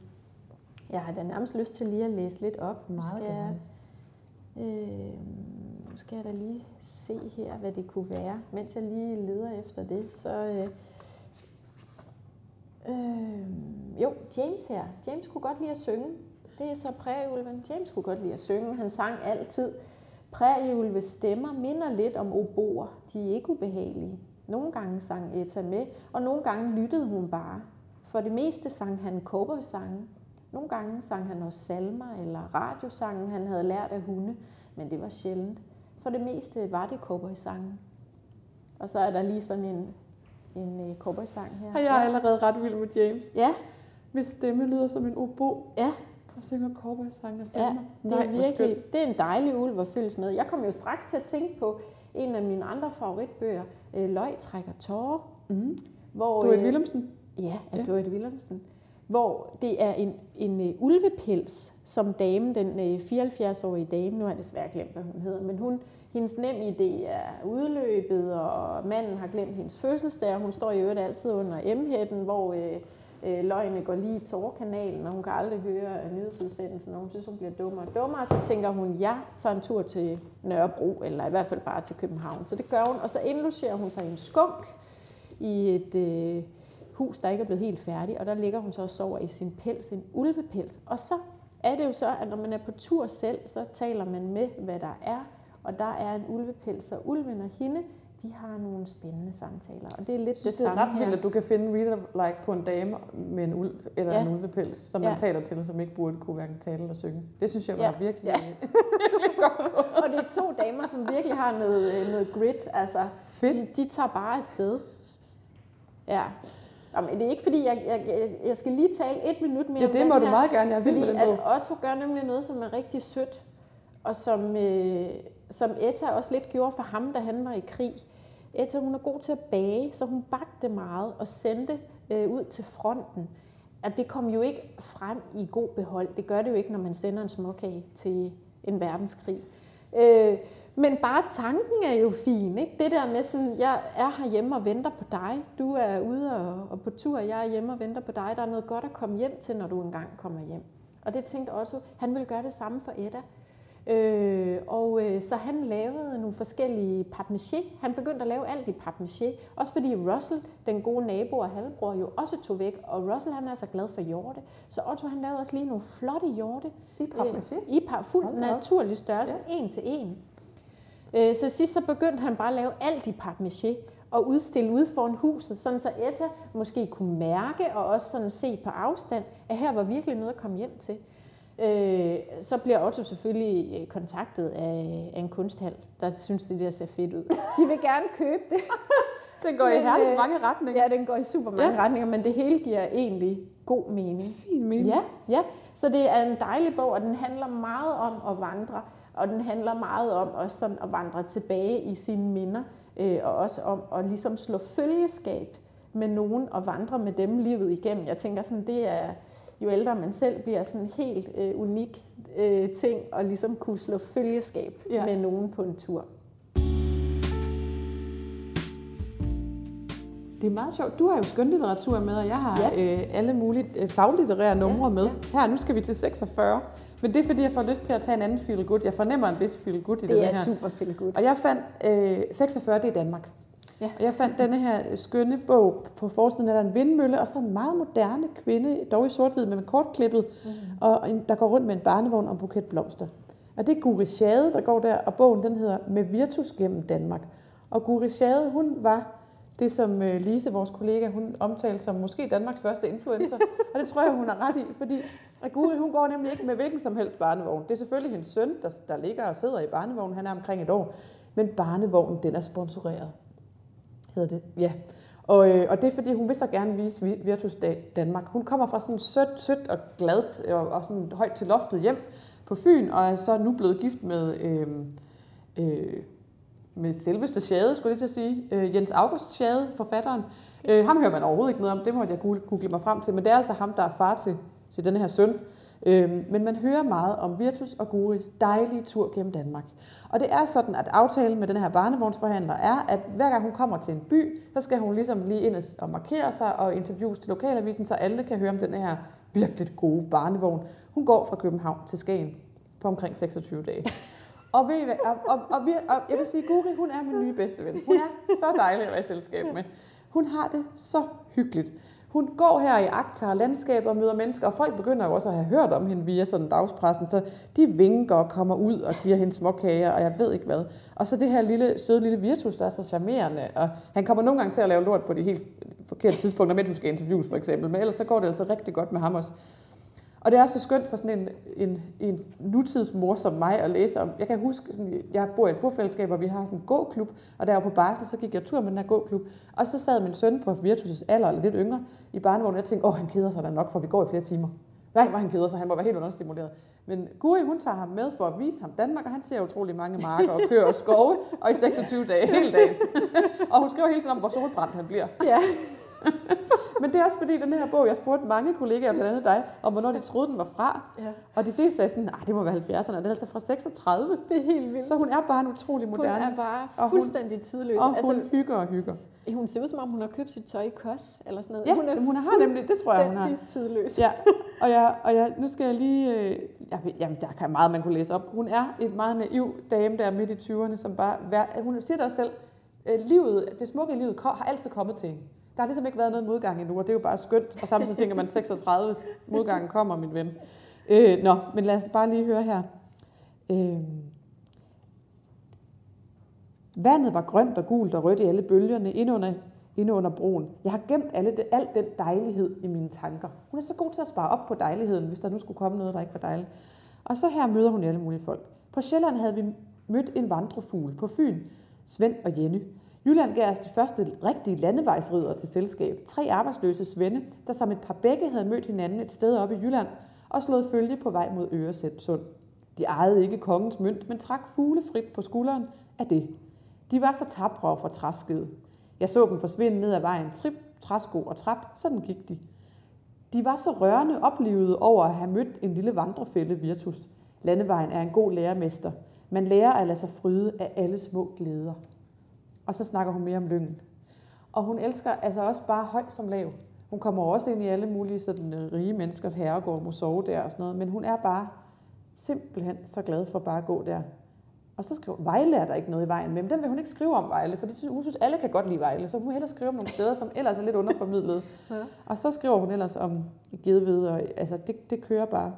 jeg har da nærmest lyst til lige at læse lidt op. Meget skal jeg, øh, nu skal jeg da lige se her, hvad det kunne være. Mens jeg lige leder efter det, så... Øh, øh, jo, James her. James kunne godt lide at synge. Det er så prærieulven. James kunne godt lide at synge. Han sang altid. Prærieulves stemmer minder lidt om oboer. De er ikke ubehagelige. Nogle gange sang Etta med, og nogle gange lyttede hun bare. For det meste sang han cowboysange. Nogle gange sang han også salmer eller radiosange, han havde lært af hunde, men det var sjældent. For det meste var det cowboysange. Og så er der lige sådan en, en øh, cowboysang her. Og jeg er allerede ret vild med James. Ja, Hvis stemme lyder som en obo ja, og synger cowboy-sange og ja. salmer. Det er virkelig, det er en dejlig ulv at følges med. Jeg kom jo straks til at tænke på en af mine andre favoritbøger, øh, Løg trækker tårer. Mm. Hvor, Du er et øh, Willemsen. Ja, af Ja. ja. Dorit Willemsen. Hvor det er en, en uh, ulvepels, som dame, den uh, 74-årige dame, nu har jeg desværre glemt, hvad hun hedder, men hun hendes nem idé er udløbet, og manden har glemt hendes fødselsdag, og hun står i øvrigt altid under M-hætten, hvor øh, øh, løgne går lige i tårerkanalen, og hun kan aldrig høre nyhedsudsendelsen, og hun synes, hun bliver dummere og dummere. Så tænker hun, jeg tager en tur til Nørrebro, eller i hvert fald bare til København. Så det gør hun, og så indlogerer hun sig i en skunk i et øh, hus, der ikke er blevet helt færdigt, og der ligger hun så og sover i sin pels, en ulvepels. Og så er det jo så, at når man er på tur selv, så taler man med, hvad der er, og der er en ulvepels, og ulven og hende, de har nogle spændende samtaler. Og det er lidt synes, det, det samme er ret vildt, at du kan finde reader like på en dame med en ulv, eller Ja. en ulvepels, som man Ja. taler til, som ikke burde kunne hverken tale eller synge. Det synes jeg var Ja. virkelig... Ja. *laughs* og det er to damer, som virkelig har noget, øh, noget grit. Altså, Fedt. de, de tager bare afsted. Ja. Jamen, det er ikke fordi, jeg, jeg, jeg, jeg skal lige tale et minut mere Ja, det må du her, meget gerne. Jeg vild Fordi den at. Otto gør nemlig noget, som er rigtig sødt, og som, øh, som Etta også lidt gjorde for ham, da han var i krig. Etta, hun er god til at bage, så hun bagte meget og sendte øh, ud til fronten. At det kom jo ikke frem i god behold. Det gør det jo ikke, når man sender en småkage til en verdenskrig. Øh, men bare tanken er jo fin, ikke? Det der med sådan, jeg er herhjemme og venter på dig. Du er ude og, og på tur, jeg er hjemme og venter på dig. Der er noget godt at komme hjem til, når du engang kommer hjem. Og det tænkte også, han ville gøre det samme for Edda. Øh, og øh, så han lavede nogle forskellige papmaché. Han begyndte at lave alt i papmaché. Også fordi Russell, den gode nabo og halvbror, jo også tog væk. Og Russell han er så glad for hjorte. Så Otto han lavede også lige nogle flotte hjorte. I papmaché? Øh, I par, fuld Hold naturlig størrelse, ja. en til en. Øh, så sidst så begyndte han bare at lave alt i papmaché og udstille ude foran huset, sådan så Etta måske kunne mærke og også sådan se på afstand, at her var virkelig noget at komme hjem til. Øh, så bliver Otto selvfølgelig øh, kontaktet af, af en kunsthal, der synes, det der ser fedt ud. De vil gerne købe det. *laughs* Den går i Men, herligt øh, mange retninger. Ja, den går i super mange ja. retninger, men det hele giver egentlig god mening. Fin mening. Ja, ja. Så det er en dejlig bog, og den handler meget om at vandre, og den handler meget om også sådan at vandre tilbage i sine minder, øh, og også om at ligesom slå følgeskab med nogen og vandre med dem livet igennem. Jeg tænker sådan, det er jo ældre man selv bliver sådan en helt øh, unik øh, ting at ligesom kunne slå følgeskab Ja. med nogen på en tur. Det er meget sjovt. Du har jo skønlitteratur med, og jeg har Ja. øh, alle mulige øh, faglitterære numre Ja, med. ja. Her, nu skal vi til 46. Men det er, fordi jeg får lyst til at tage en anden feel good. Jeg fornemmer en vis feel good i Det er her. super feel good. Og jeg fandt, øh, 46, det er Danmark. Ja. Og jeg fandt denne her skønne bog. På forsiden er der en vindmølle, og så en meget moderne kvinde, dog i sort-hvid, men kortklippet, mm. og en, der går rundt med en barnevogn og en buket blomster. Og det er Guri Schade, der går der, og bogen den hedder Med Virtus gennem Danmark. Og Guri Schade, hun var det, som øh, Lise, vores kollega, hun omtalte som måske Danmarks første influencer. *laughs* og det tror jeg, hun har ret i, fordi at Guri, hun går nemlig ikke med hvilken som helst barnevogn. Det er selvfølgelig hendes søn, der, der ligger og sidder i barnevognen. Han er omkring et år. Men barnevognen, den er sponsoreret hedder det. Ja. Og, øh, og det er fordi, hun vil så gerne vise Vi- Virtus Da- Danmark. Hun kommer fra sådan sødt, sødt og glad og, og sådan højt til loftet hjem på Fyn, og er så nu blevet gift med, øh, øh, med selveste Schade, skulle jeg til at sige. Øh, Jens August Schade, forfatteren. Øh, ham hører man overhovedet ikke noget om, det måtte jeg google, mig frem til, men det er altså ham, der er far til, til denne her søn. Øh, men man hører meget om Virtus og Guris dejlige tur gennem Danmark. Og det er sådan, at aftalen med den her barnevognsforhandler er, at hver gang hun kommer til en by, så skal hun ligesom lige ind og markere sig og interviews til lokalavisen, så alle kan høre om den her virkelig gode barnevogn. Hun går fra København til Skagen på omkring 26 dage. *laughs* Og, ved og, og, og, og jeg vil sige, Guri, hun er min nye bedste ven. Hun er så dejlig at være i selskab med. Hun har det så hyggeligt. Hun går her i agtager landskaber og møder mennesker, og folk begynder jo også at have hørt om hende via sådan dagspressen, så de vinker og kommer ud og giver hende småkager, og jeg ved ikke hvad. Og så det her lille, søde lille Virtus, der er så charmerende, og han kommer nogle gange til at lave lort på de helt forkerte tidspunkter, mens du skal interviews for eksempel, men ellers så går det altså rigtig godt med ham også. Og det er så skønt for sådan en, en, en nutidsmor som mig at læse om. Jeg kan huske, sådan, jeg bor i et bofællesskab, hvor vi har sådan en gåklub, og der var på barsel, så gik jeg tur med den her gåklub. Og så sad min søn på Virtus' alder, eller lidt yngre, i barnevognen, og jeg tænkte, åh, han keder sig da nok, for vi går i flere timer. Nej, hvor han keder sig, han må være helt understimuleret. Men Guri, hun tager ham med for at vise ham Danmark, og han ser utrolig mange marker og køer og skove, og i 26 dage, hele dagen. *laughs* og hun skriver hele tiden om, hvor solbrændt han bliver. Ja. *laughs* Men det er også fordi, den her bog, jeg spurgte mange kollegaer, blandt andet dig, om hvornår de troede, den var fra. Ja. Og de fleste sagde sådan, nej, det må være 70'erne, det er altså fra 36. Det er helt vildt. Så hun er bare en utrolig Hun moderne. er bare Og hun- fuldstændig tidløs. og hun altså, hygger og hygger. hun ser ud som om, hun har købt sit tøj i kos, eller sådan noget. Ja, hun er hun har nemlig, det tror jeg, hun har. fuldstændig tidløs. Ja, *laughs* og, jeg, og jeg, nu skal jeg lige... Øh, jamen, der kan meget, man kunne læse op. Hun er et meget naiv dame, der er midt i 20'erne, som bare... Hun siger også selv, øh, livet, det smukke i livet har altid kommet til hende. Der har ligesom ikke været noget modgang endnu, og det er jo bare skønt. Og samtidig tænker man, 36 modgangen kommer, min ven. Øh, nå, men lad os bare lige høre her. Øh, Vandet var grønt og gult og rødt i alle bølgerne inde under, inde under broen. Jeg har gemt alle det, alt den dejlighed i mine tanker. Hun er så god til at spare op på dejligheden, hvis der nu skulle komme noget, der ikke var dejligt. Og så her møder hun alle mulige folk. På Sjælland havde vi mødt en vandrefugl. På Fyn, Svend og Jenny. Jylland gav os de første rigtige landevejsridder til selskab. Tre arbejdsløse svende, der som et par begge havde mødt hinanden et sted oppe i Jylland og slået følge på vej mod Øresund. De ejede ikke kongens mønt, men trak fuglefrit på skulderen af det. De var så tabre og fortræskede. Jeg så dem forsvinde ned ad vejen, trip, træsko og trap, sådan gik de. De var så rørende oplevede over at have mødt en lille vandrefælde Virtus. Landevejen er en god lærermester. Man lærer at lade sig fryde af alle små glæder. Og så snakker hun mere om lyngen. Og hun elsker altså også bare høj som lav. Hun kommer også ind i alle mulige sådan, øh, rige menneskers herregård, må sove der og sådan noget. Men hun er bare simpelthen så glad for bare at gå der. Og så skriver Vejle er der ikke noget i vejen med, men den vil hun ikke skrive om Vejle, for hun synes, alle kan godt lide Vejle, så hun vil hellere skrive om nogle steder, som ellers er lidt underformidlet. Ja. Og så skriver hun ellers om Gedved, og altså det, det kører bare.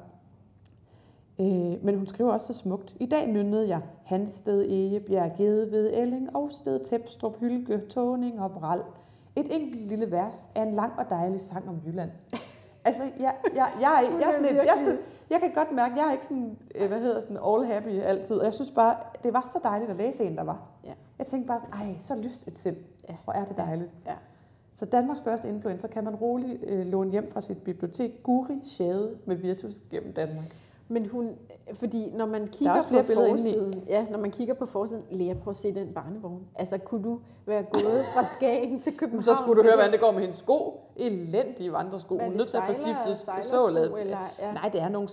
Øh, men hun skriver også så smukt. I dag nynnede jeg Hansted, Egebjerg, Gedved, Elling, Ovsted, Tepstrup, Hylke, Tåning og Bral. Et enkelt lille vers er en lang og dejlig sang om Jylland. *laughs* Altså, jeg, jeg, jeg, jeg, jeg, sådan, jeg, sådan, jeg kan godt mærke, jeg er ikke sådan, øh, hvad hedder sådan, all happy altid. Og jeg synes bare, det var så dejligt at læse en, der var. Ja. Jeg tænkte bare sådan, ej, så lyst et sind. Ja. Hvor er det dejligt. Ja. Så Danmarks første influencer kan man roligt øh, låne hjem fra sit bibliotek. Guri Shade med Virtus gennem Danmark. Men hun, fordi når man kigger på forsiden, ja, når man kigger på forsiden, Lea, prøv at se den barnevogn. Altså, kunne du være gået fra *laughs* Skagen til København? Så skulle du høre, hvordan det går med hendes sko. Elendige vandresko. Hun er nødt til at få skiftet eller- ja. Nej, det er nogle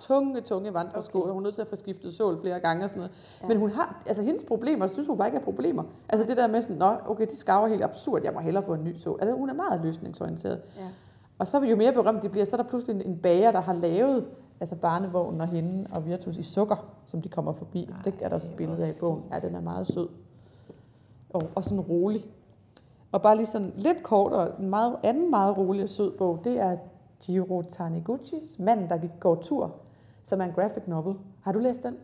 tunge, tunge vandresko, Okay. hun er nødt til at få skiftet sål flere gange og sådan noget. Ja. Men hun har, altså hendes problemer, synes hun bare ikke er problemer. Altså det der med sådan, nå, okay, de skarver helt absurd, jeg må hellere få en ny sål. Altså hun er meget løsningsorienteret. Ja. Og så jo mere berømt de bliver, så er der pludselig en, en bager, der har lavet altså barnevognen og hende og Virtus i sukker, som de kommer forbi. Ej, det er der også et billede af i bogen. Ja, den er meget sød. Og, og sådan rolig. Og bare lige sådan lidt kortere, en meget, anden meget rolig og sød bog, det er Jiro Taniguchis Manden, der gik går tur, som er en graphic novel. Har du læst den?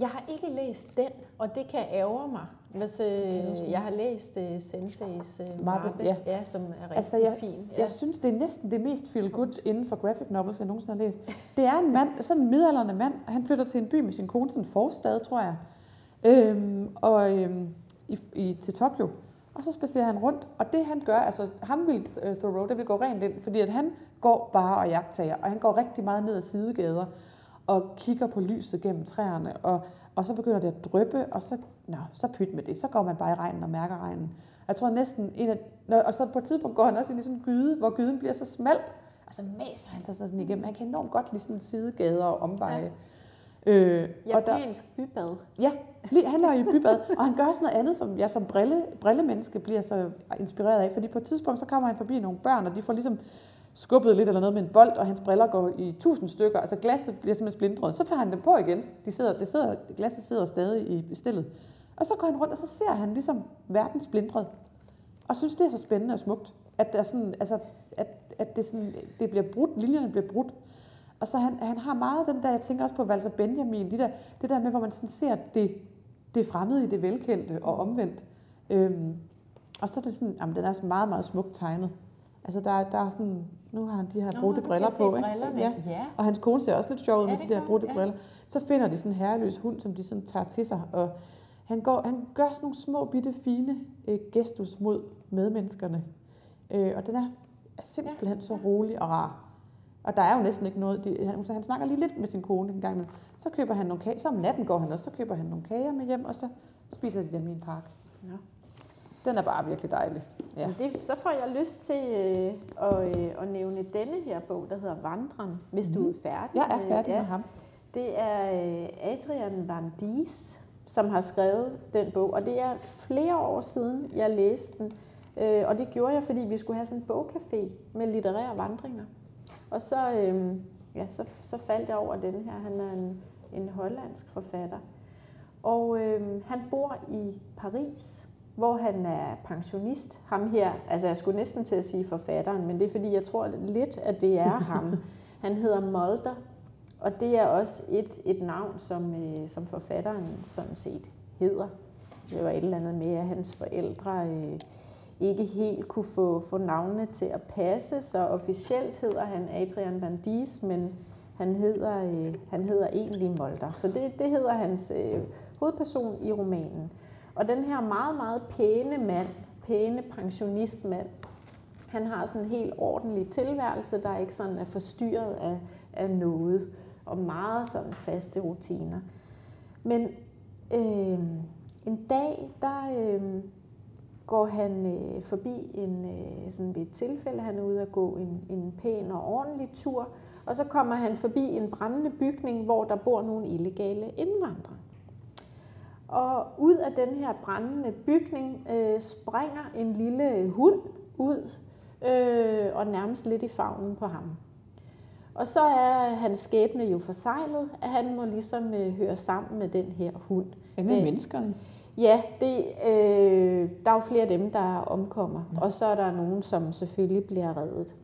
Jeg har ikke læst den, og det kan ærge mig, hvis øh, jeg har læst øh, Senseis øh, Mappe, Mappe, ja. ja. som er rigtig Altså, jeg- fin. Jeg synes, det er næsten det mest feel good inden for graphic novels, jeg nogensinde har læst. Det er en mand, *laughs* sådan en midaldrende mand, og han flytter til en by med sin kone, sådan en forstad, tror jeg, øhm, og øhm, i, i, til Tokyo. Og så spacerer han rundt, og det han gør, altså ham vil uh, Thoreau, det vil gå rent ind, fordi at han går bare og jagttager, og han går rigtig meget ned ad sidegader, og kigger på lyset gennem træerne, og, og så begynder det at dryppe, og så, nå, så pyt med det, så går man bare i regnen og mærker regnen. Jeg tror næsten, en af, når, og så på et tidspunkt går han også ind i sådan en gyde, hvor gyden bliver så smal, og så maser han sig sådan igennem. Han kan enormt godt lide sådan sidegader og omveje. Ja. Øh, og der, Japansk bybad. Ja, lige, han er i bybad, og han gør også noget andet, som jeg som brille, brillemenneske bliver så inspireret af, fordi på et tidspunkt, så kommer han forbi nogle børn, og de får ligesom skubbet lidt eller noget med en bold, og hans briller går i tusind stykker, altså glasset bliver simpelthen splindret. Så tager han dem på igen. De sidder, det sidder, glasset sidder stadig i stillet. Og så går han rundt, og så ser han ligesom verden splindret. Og synes, det er så spændende og smukt, at, der sådan, altså, at, at det, sådan, det bliver brudt, linjerne bliver brudt. Og så han, han har meget den der, jeg tænker også på Walter Benjamin, de der, det der med, hvor man sådan ser det, det fremmede i det velkendte og omvendt. Øhm, og så er det sådan, jamen den er så meget, meget smukt tegnet. Altså der, der er sådan, nu har han de her brudte briller på, ikke? Så, ja. ja. Og hans kone ser også lidt sjov ud Ja, med de der brudte ja. briller. Så finder de sådan en herreløs hund, som de sådan tager til sig. Og han, går, han gør sådan nogle små, bitte, fine øh, gestus mod medmenneskerne. Øh, og den er, er simpelthen så rolig og rar. Og der er jo næsten ikke noget. De, han, så han snakker lige lidt med sin kone en gang. imellem. Så køber han nogle kager. Så om natten går han også, så køber han nogle kager med hjem, og så spiser de dem i en park. Ja. Den er bare virkelig dejlig. Ja. Det, så får jeg lyst til øh, at, øh, at nævne denne her bog, der hedder Vandren, hvis mm. du er færdig. Jeg er færdig med, ja. med ham. Det er øh, Adrian Van Dies, som har skrevet den bog, og det er flere år siden, jeg læste den. Øh, og det gjorde jeg, fordi vi skulle have sådan en bogcafé med litterære vandringer. Og så, øh, ja, så, så faldt jeg over den her. Han er en, en hollandsk forfatter. Og øh, han bor i Paris, hvor han er pensionist. Ham her, altså jeg skulle næsten til at sige forfatteren, men det er fordi, jeg tror lidt, at det er ham. *laughs* Han hedder Molder, og det er også et, et navn, som, øh, som forfatteren sådan set hedder. Det var et eller andet med, at hans forældre øh, ikke helt kunne få, få navnene til at passe, så officielt hedder han Adrian Van Dies, men han hedder, øh, han hedder egentlig Molder. Så det, det hedder hans øh, hovedperson i romanen. Og den her meget, meget pæne mand, pæne pensionistmand, han har sådan en helt ordentlig tilværelse, der ikke sådan er forstyrret af, af noget, og meget sådan faste rutiner. Men øh, en dag, der øh, går han øh, forbi en, øh, sådan ved et tilfælde, han er ude at gå en, en pæn og ordentlig tur, og så kommer han forbi en brændende bygning, hvor der bor nogle illegale indvandrere. Og ud af den her brændende bygning øh, springer en lille hund ud øh, og nærmest lidt i favnen på ham. Og så er hans skæbne jo forsejlet, at han må ligesom øh, høre sammen med den her hund. Hvad med menneskerne? Ja, det, øh, der er jo flere af dem, der omkommer, ja. og så er der nogen, som selvfølgelig bliver reddet.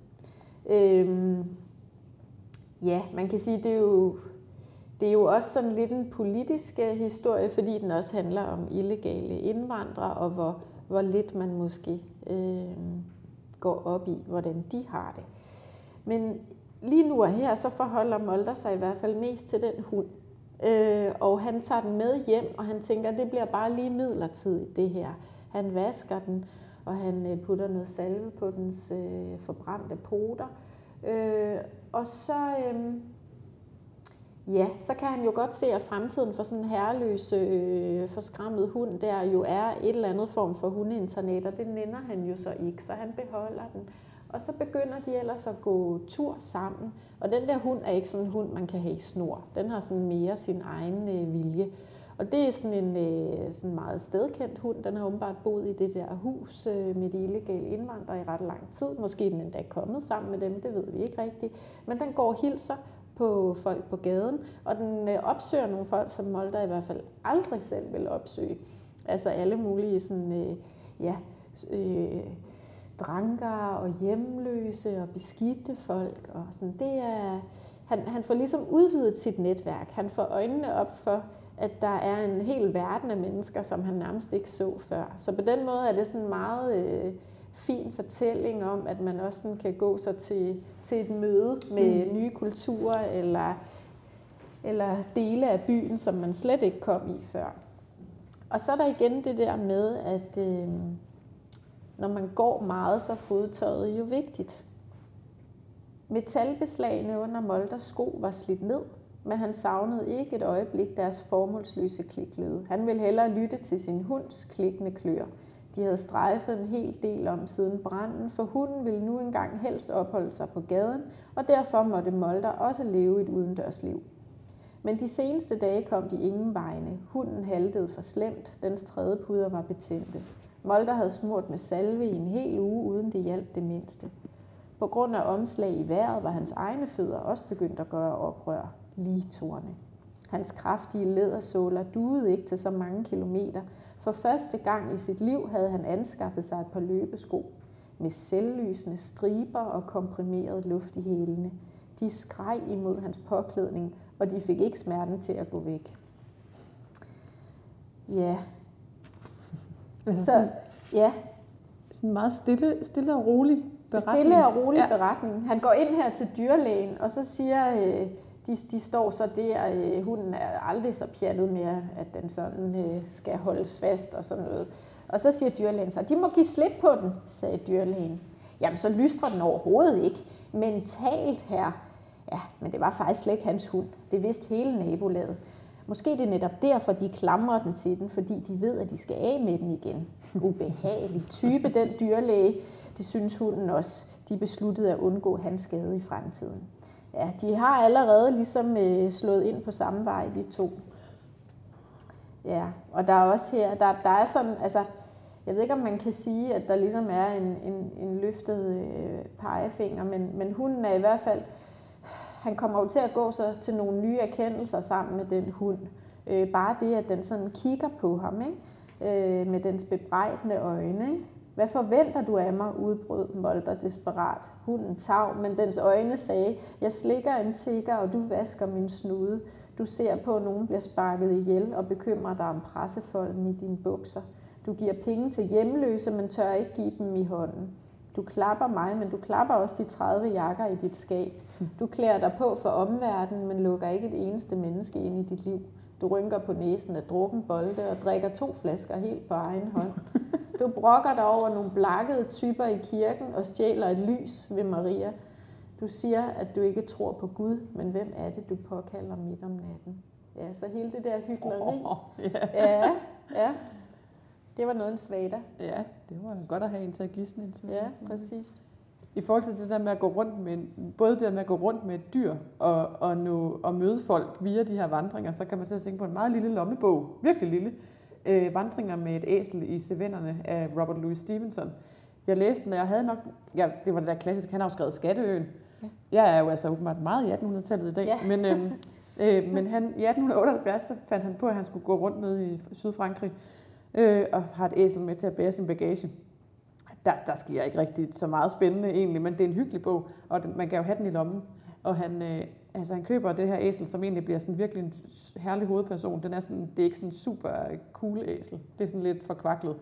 Øh, ja, man kan sige, det er jo det er jo også sådan lidt en politisk øh, historie, fordi den også handler om illegale indvandrere, og hvor, hvor lidt man måske øh, går op i, hvordan de har det. Men lige nu og her, så forholder Molder sig i hvert fald mest til den hund. Øh, og han tager den med hjem, og han tænker, at det bliver bare lige midlertidigt, det her. Han vasker den, og han øh, putter noget salve på dens øh, forbrændte poter. Øh, og så... Øh, Ja, så kan han jo godt se, at fremtiden for sådan en herreløs, øh, forskræmmet hund, der jo er et eller andet form for hundeinternat, og det nænder han jo så ikke, så han beholder den. Og så begynder de ellers at gå tur sammen. Og den der hund er ikke sådan en hund, man kan have i snor. Den har sådan mere sin egen øh, vilje. Og det er sådan en øh, sådan meget stedkendt hund. Den har åbenbart boet i det der hus øh, med de illegale indvandrere i ret lang tid. Måske den endda kommet sammen med dem, det ved vi ikke rigtigt. Men den går og hilser på folk på gaden, og den øh, opsøger nogle folk, som Molder i hvert fald aldrig selv vil opsøge. Altså alle mulige sådan, øh, ja, øh, dranker og hjemløse og beskidte folk. Og sådan. Det er, han, han får ligesom udvidet sit netværk. Han får øjnene op for, at der er en hel verden af mennesker, som han nærmest ikke så før. Så på den måde er det sådan meget... Øh, fin fortælling om, at man også sådan kan gå så til, til et møde med mm. nye kulturer eller, eller dele af byen, som man slet ikke kom i før. Og så er der igen det der med, at øh, når man går meget, så er fodtøjet jo vigtigt. Metalbeslagene under Molders sko var slidt ned, men han savnede ikke et øjeblik deres formålsløse kliklyde. Han ville hellere lytte til sin hunds klikkende klør, de havde strejfet en hel del om siden branden, for hunden ville nu engang helst opholde sig på gaden, og derfor måtte Molter også leve et udendørsliv. Men de seneste dage kom de ingen vegne. Hunden haltede for slemt, dens tredje puder var betændte. Molter havde smurt med salve i en hel uge, uden det hjalp det mindste. På grund af omslag i vejret var hans egne fødder også begyndt at gøre oprør, lige torne. Hans kraftige lædersåler duede ikke til så mange kilometer, for første gang i sit liv havde han anskaffet sig et par løbesko med selvlysende striber og komprimeret luft i hælene. De skreg imod hans påklædning, og de fik ikke smerten til at gå væk. Ja. Altså så, ja. Sådan en meget stille, stille og rolig beretning. Stille og rolig ja. beretning. Han går ind her til dyrlægen, og så siger øh, de, de står så der, øh, hunden er aldrig så pjattet mere, at den sådan øh, skal holdes fast og sådan noget. Og så siger dyrlægen så, de må give slip på den, sagde dyrlægen. Jamen, så lystrer den overhovedet ikke. Mentalt her. Ja, men det var faktisk slet ikke hans hund. Det vidste hele nabolaget. Måske det er netop derfor, de klamrer den til den, fordi de ved, at de skal af med den igen. Ubehagelig type, den dyrlæge. Det synes hunden også. De besluttede at undgå hans skade i fremtiden. Ja, de har allerede ligesom øh, slået ind på samme vej, de to. Ja, og der er også her, der, der er sådan, altså, jeg ved ikke, om man kan sige, at der ligesom er en, en, en løftet øh, pegefinger, men, men hunden er i hvert fald, han kommer jo til at gå så til nogle nye erkendelser sammen med den hund. Øh, bare det, at den sådan kigger på ham, ikke? Øh, med dens bebrejdende øjne. Ikke? Hvad forventer du af mig, udbrød Molter desperat. Hunden tav, men dens øjne sagde, jeg slikker en tigger, og du vasker min snude. Du ser på, at nogen bliver sparket ihjel og bekymrer dig om pressefolden i dine bukser. Du giver penge til hjemløse, men tør ikke give dem i hånden. Du klapper mig, men du klapper også de 30 jakker i dit skab. Du klæder dig på for omverdenen, men lukker ikke et eneste menneske ind i dit liv. Du rynker på næsen af drukken bolde og drikker to flasker helt på egen hånd. Du brokker dig over nogle blakkede typer i kirken og stjæler et lys ved Maria. Du siger, at du ikke tror på Gud, men hvem er det, du påkalder midt om natten? Ja, så hele det der hyggeleri. Oh, yeah. Ja, ja. Det var noget en svada. Ja, det var godt at have en til at sådan en svada. Ja, præcis. I forhold til det der med at gå rundt med, både det der med at gå rundt med et dyr og, og, nu, og møde folk via de her vandringer, så kan man til at tænke på en meget lille lommebog, virkelig lille, øh, Vandringer med et æsel i Sevennerne af Robert Louis Stevenson. Jeg læste den, og jeg havde nok, ja, det var det der klassiske, han har jo skrevet Skatteøen. Ja. Jeg er jo altså åbenbart meget i 1800-tallet i dag, ja. men, øhm, øh, men han, i 1878 så fandt han på, at han skulle gå rundt ned i Sydfrankrig øh, og har et æsel med til at bære sin bagage. Der, der sker ikke rigtig så meget spændende egentlig, men det er en hyggelig bog, og man kan jo have den i lommen. Og han, øh, altså han køber det her æsel, som egentlig bliver sådan virkelig en herlig hovedperson. Den er sådan, det er ikke sådan en super cool æsel. Det er sådan lidt forkvaklet.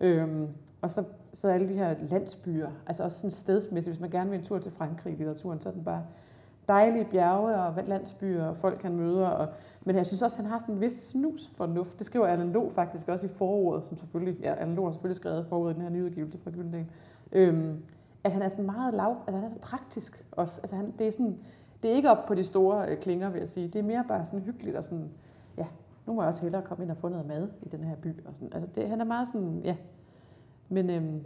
Øhm, og så, så alle de her landsbyer, altså også sådan stedsmæssigt, hvis man gerne vil en tur til Frankrig i litteraturen, så er den bare dejlige bjerge og landsbyer og folk, han møder. Og, men jeg synes også, han har sådan en vis snus fornuft. Det skriver Allan Loh faktisk også i forordet, som selvfølgelig, ja, Allan Loh har selvfølgelig skrevet forordet i den her nyudgivelse fra Gyldendal. Øhm, at han er sådan meget lav, altså han er så praktisk også. Altså han, det er sådan, det er ikke op på de store øh, klinger, vil jeg sige. Det er mere bare sådan hyggeligt og sådan, ja, nu må jeg også hellere komme ind og få noget mad i den her by. Og sådan. Altså det, han er meget sådan, ja. Men, øhm,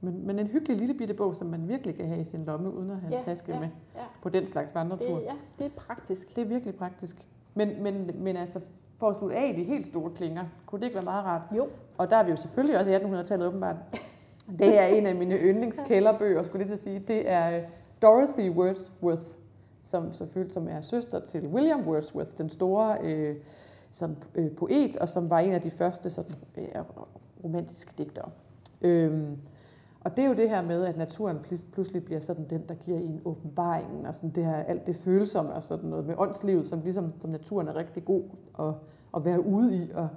men, men en hyggelig lille bitte bog, som man virkelig kan have i sin lomme, uden at have ja, en taske ja, med ja. på den slags vandretur. Det, ja, det er praktisk. Det er virkelig praktisk. Men, men, men altså, for at slutte af de helt store klinger, kunne det ikke være meget rart? Jo. Og der er vi jo selvfølgelig også i 1800-tallet åbenbart. Det er en af mine yndlingskælderbøger, skulle jeg til at sige. Det er øh, Dorothy Wordsworth, som selvfølgelig som er søster til William Wordsworth, den store øh, sådan, øh, poet, og som var en af de første sådan, øh, romantiske digtere. Øhm, og det er jo det her med, at naturen pludselig bliver sådan den, der giver en åbenbaringen, og sådan det her, alt det følsomme og sådan noget med åndslivet, som ligesom som naturen er rigtig god at, at være ude i og,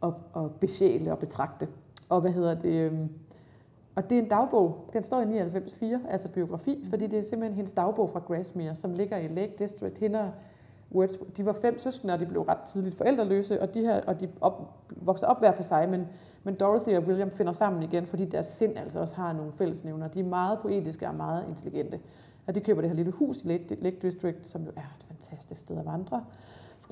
og, og besjæle og betragte. Og hvad hedder det? Øhm, og det er en dagbog. Den står i 99.4, altså biografi, fordi det er simpelthen hendes dagbog fra Grasmere, som ligger i Lake District. Hende de var fem søskende, og de blev ret tidligt forældreløse, og de, her, og de op, voksede op hver for sig, men, men Dorothy og William finder sammen igen, fordi deres sind altså også har nogle fællesnævner. De er meget poetiske og meget intelligente. Og de køber det her lille hus i Lake, District, som jo er et fantastisk sted at vandre.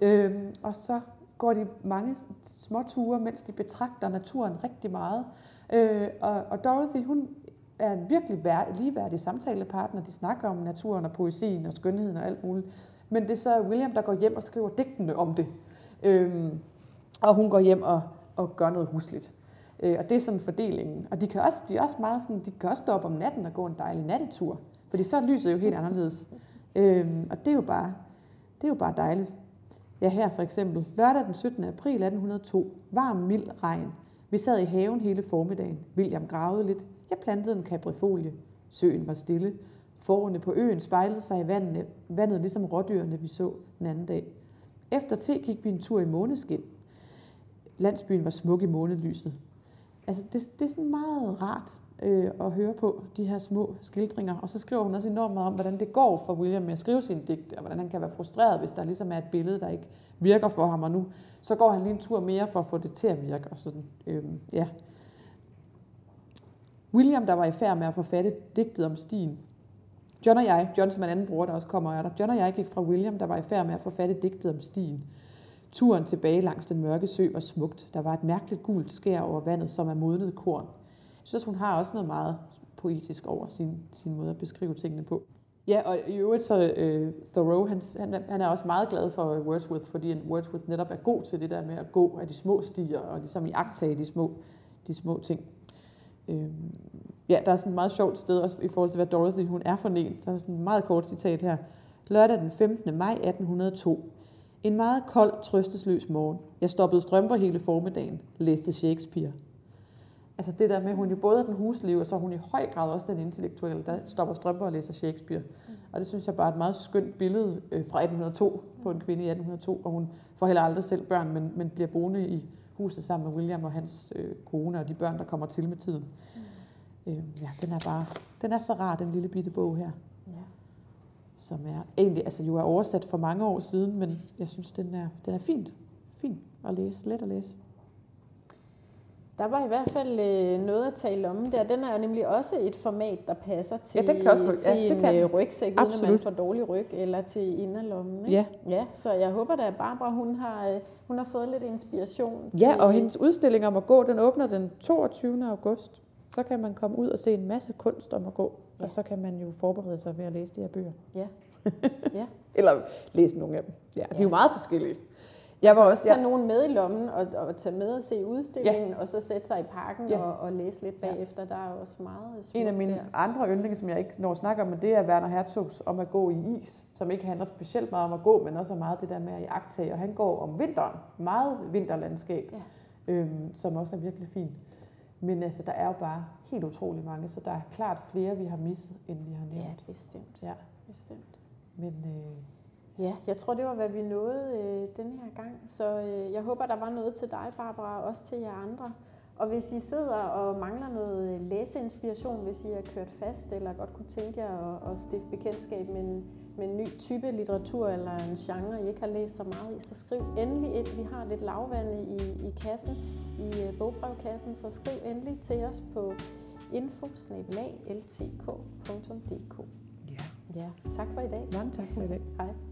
Øhm, og så går de mange små ture, mens de betragter naturen rigtig meget. Øh, og, og Dorothy, hun er en virkelig vær, ligeværdig samtalepartner. De snakker om naturen og poesien og skønheden og alt muligt. Men det er så William, der går hjem og skriver digtene om det. Øhm, og hun går hjem og, og gør noget husligt. Øh, og det er sådan fordelingen. Og de kan også, de er også meget sådan, de kan også stå op om natten og gå en dejlig nattetur. Fordi så er lyset jo helt anderledes. Øh, og det er jo bare, det er jo bare dejligt. Ja, her for eksempel. Lørdag den 17. april 1802. Varm, mild regn. Vi sad i haven hele formiddagen. William gravede lidt. Jeg plantede en kaprifolie. Søen var stille. Forerne på øen spejlede sig i vandet, vandet ligesom rådyrene, vi så den anden dag. Efter te gik vi en tur i måneskin. Landsbyen var smuk i månelyset. Altså, det, det er sådan meget rart øh, at høre på, de her små skildringer. Og så skriver hun også enormt meget om, hvordan det går for William med at skrive sine digte, og hvordan han kan være frustreret, hvis der ligesom er et billede, der ikke virker for ham. Og nu så går han lige en tur mere for at få det til at virke. Og sådan, øh, ja. William, der var i færd med at forfatte digtet om stien, John og jeg, John som en anden bror, der også kommer, er der. John og jeg gik fra William, der var i færd med at forfatte digtet om stien. Turen tilbage langs den mørke sø var smukt. Der var et mærkeligt gult skær over vandet, som er modnet korn. Jeg synes, hun har også noget meget poetisk over sin, sin måde at beskrive tingene på. Ja, og i øvrigt så uh, Thoreau, han, han, er, han er også meget glad for Wordsworth, fordi Wordsworth netop er god til det der med at gå af de små stier, og ligesom i agtage de små, de små ting. Øhm, ja, der er sådan et meget sjovt sted også i forhold til, hvad Dorothy hun er for en. Der er sådan et meget kort citat her. Lørdag den 15. maj 1802. En meget kold, trøstesløs morgen. Jeg stoppede strømper hele formiddagen. Læste Shakespeare. Altså det der med, at hun jo både er den husliv, og så er hun i høj grad også den intellektuelle, der stopper strømper og læser Shakespeare. Mm. Og det synes jeg bare er et meget skønt billede øh, fra 1802 på en kvinde i 1802, og hun får heller aldrig selv børn, men, men bliver boende i huset sammen med William og hans øh, kone og de børn, der kommer til med tiden. Mm. Øh, ja, den er bare, den er så rar, den lille bitte bog her. Som er egentlig, altså jo er oversat for mange år siden, men jeg synes, den er, den er fint. Fint at læse, let at læse. Der var i hvert fald øh, noget at tale om der. Den er jo nemlig også et format, der passer til, ja, det kan også, til ja, det en kan. Øh, rygsæk, uden at man får dårlig ryg, eller til inderlommen. Ikke? Ja. ja. Så jeg håber da, at Barbara hun har, øh, hun har fået lidt inspiration. Ja, til, og hendes udstilling om at gå, den åbner den 22. august. Så kan man komme ud og se en masse kunst om at gå, ja. og så kan man jo forberede sig ved at læse de her bøger. Ja. *laughs* ja. Eller læse nogle af dem. Ja, de ja. er jo meget forskellige. Jeg var også tage ja. nogen med i lommen og, og tage med og se udstillingen, ja. og så sætte sig i parken ja. og, og læse lidt bagefter. Der er også meget En af mine der. andre yndlinge, som jeg ikke når at snakke om, men det er Werner Herzogs om at gå i is, som ikke handler specielt meget om at gå, men også meget det der med at jagtage. Og han går om vinteren, meget vinterlandskab, ja. øhm, som også er virkelig fint. Men altså, der er jo bare helt utrolig mange, så der er klart flere, vi har misset, end vi har nævnt. Ja, bestemt. Ja, bestemt. Men øh, Ja, jeg tror, det var, hvad vi nåede øh, den her gang. Så øh, jeg håber, der var noget til dig, Barbara, og også til jer andre. Og hvis I sidder og mangler noget læseinspiration, hvis I er kørt fast, eller godt kunne tænke jer at, at stifte bekendtskab med en, med en ny type litteratur, eller en genre, I ikke har læst så meget i, så skriv endelig ind. Vi har lidt lavvand i, i kassen, i øh, bogbrevkassen, så skriv endelig til os på info Ja. Ja, tak for i dag. Mange tak for i dag. Hej.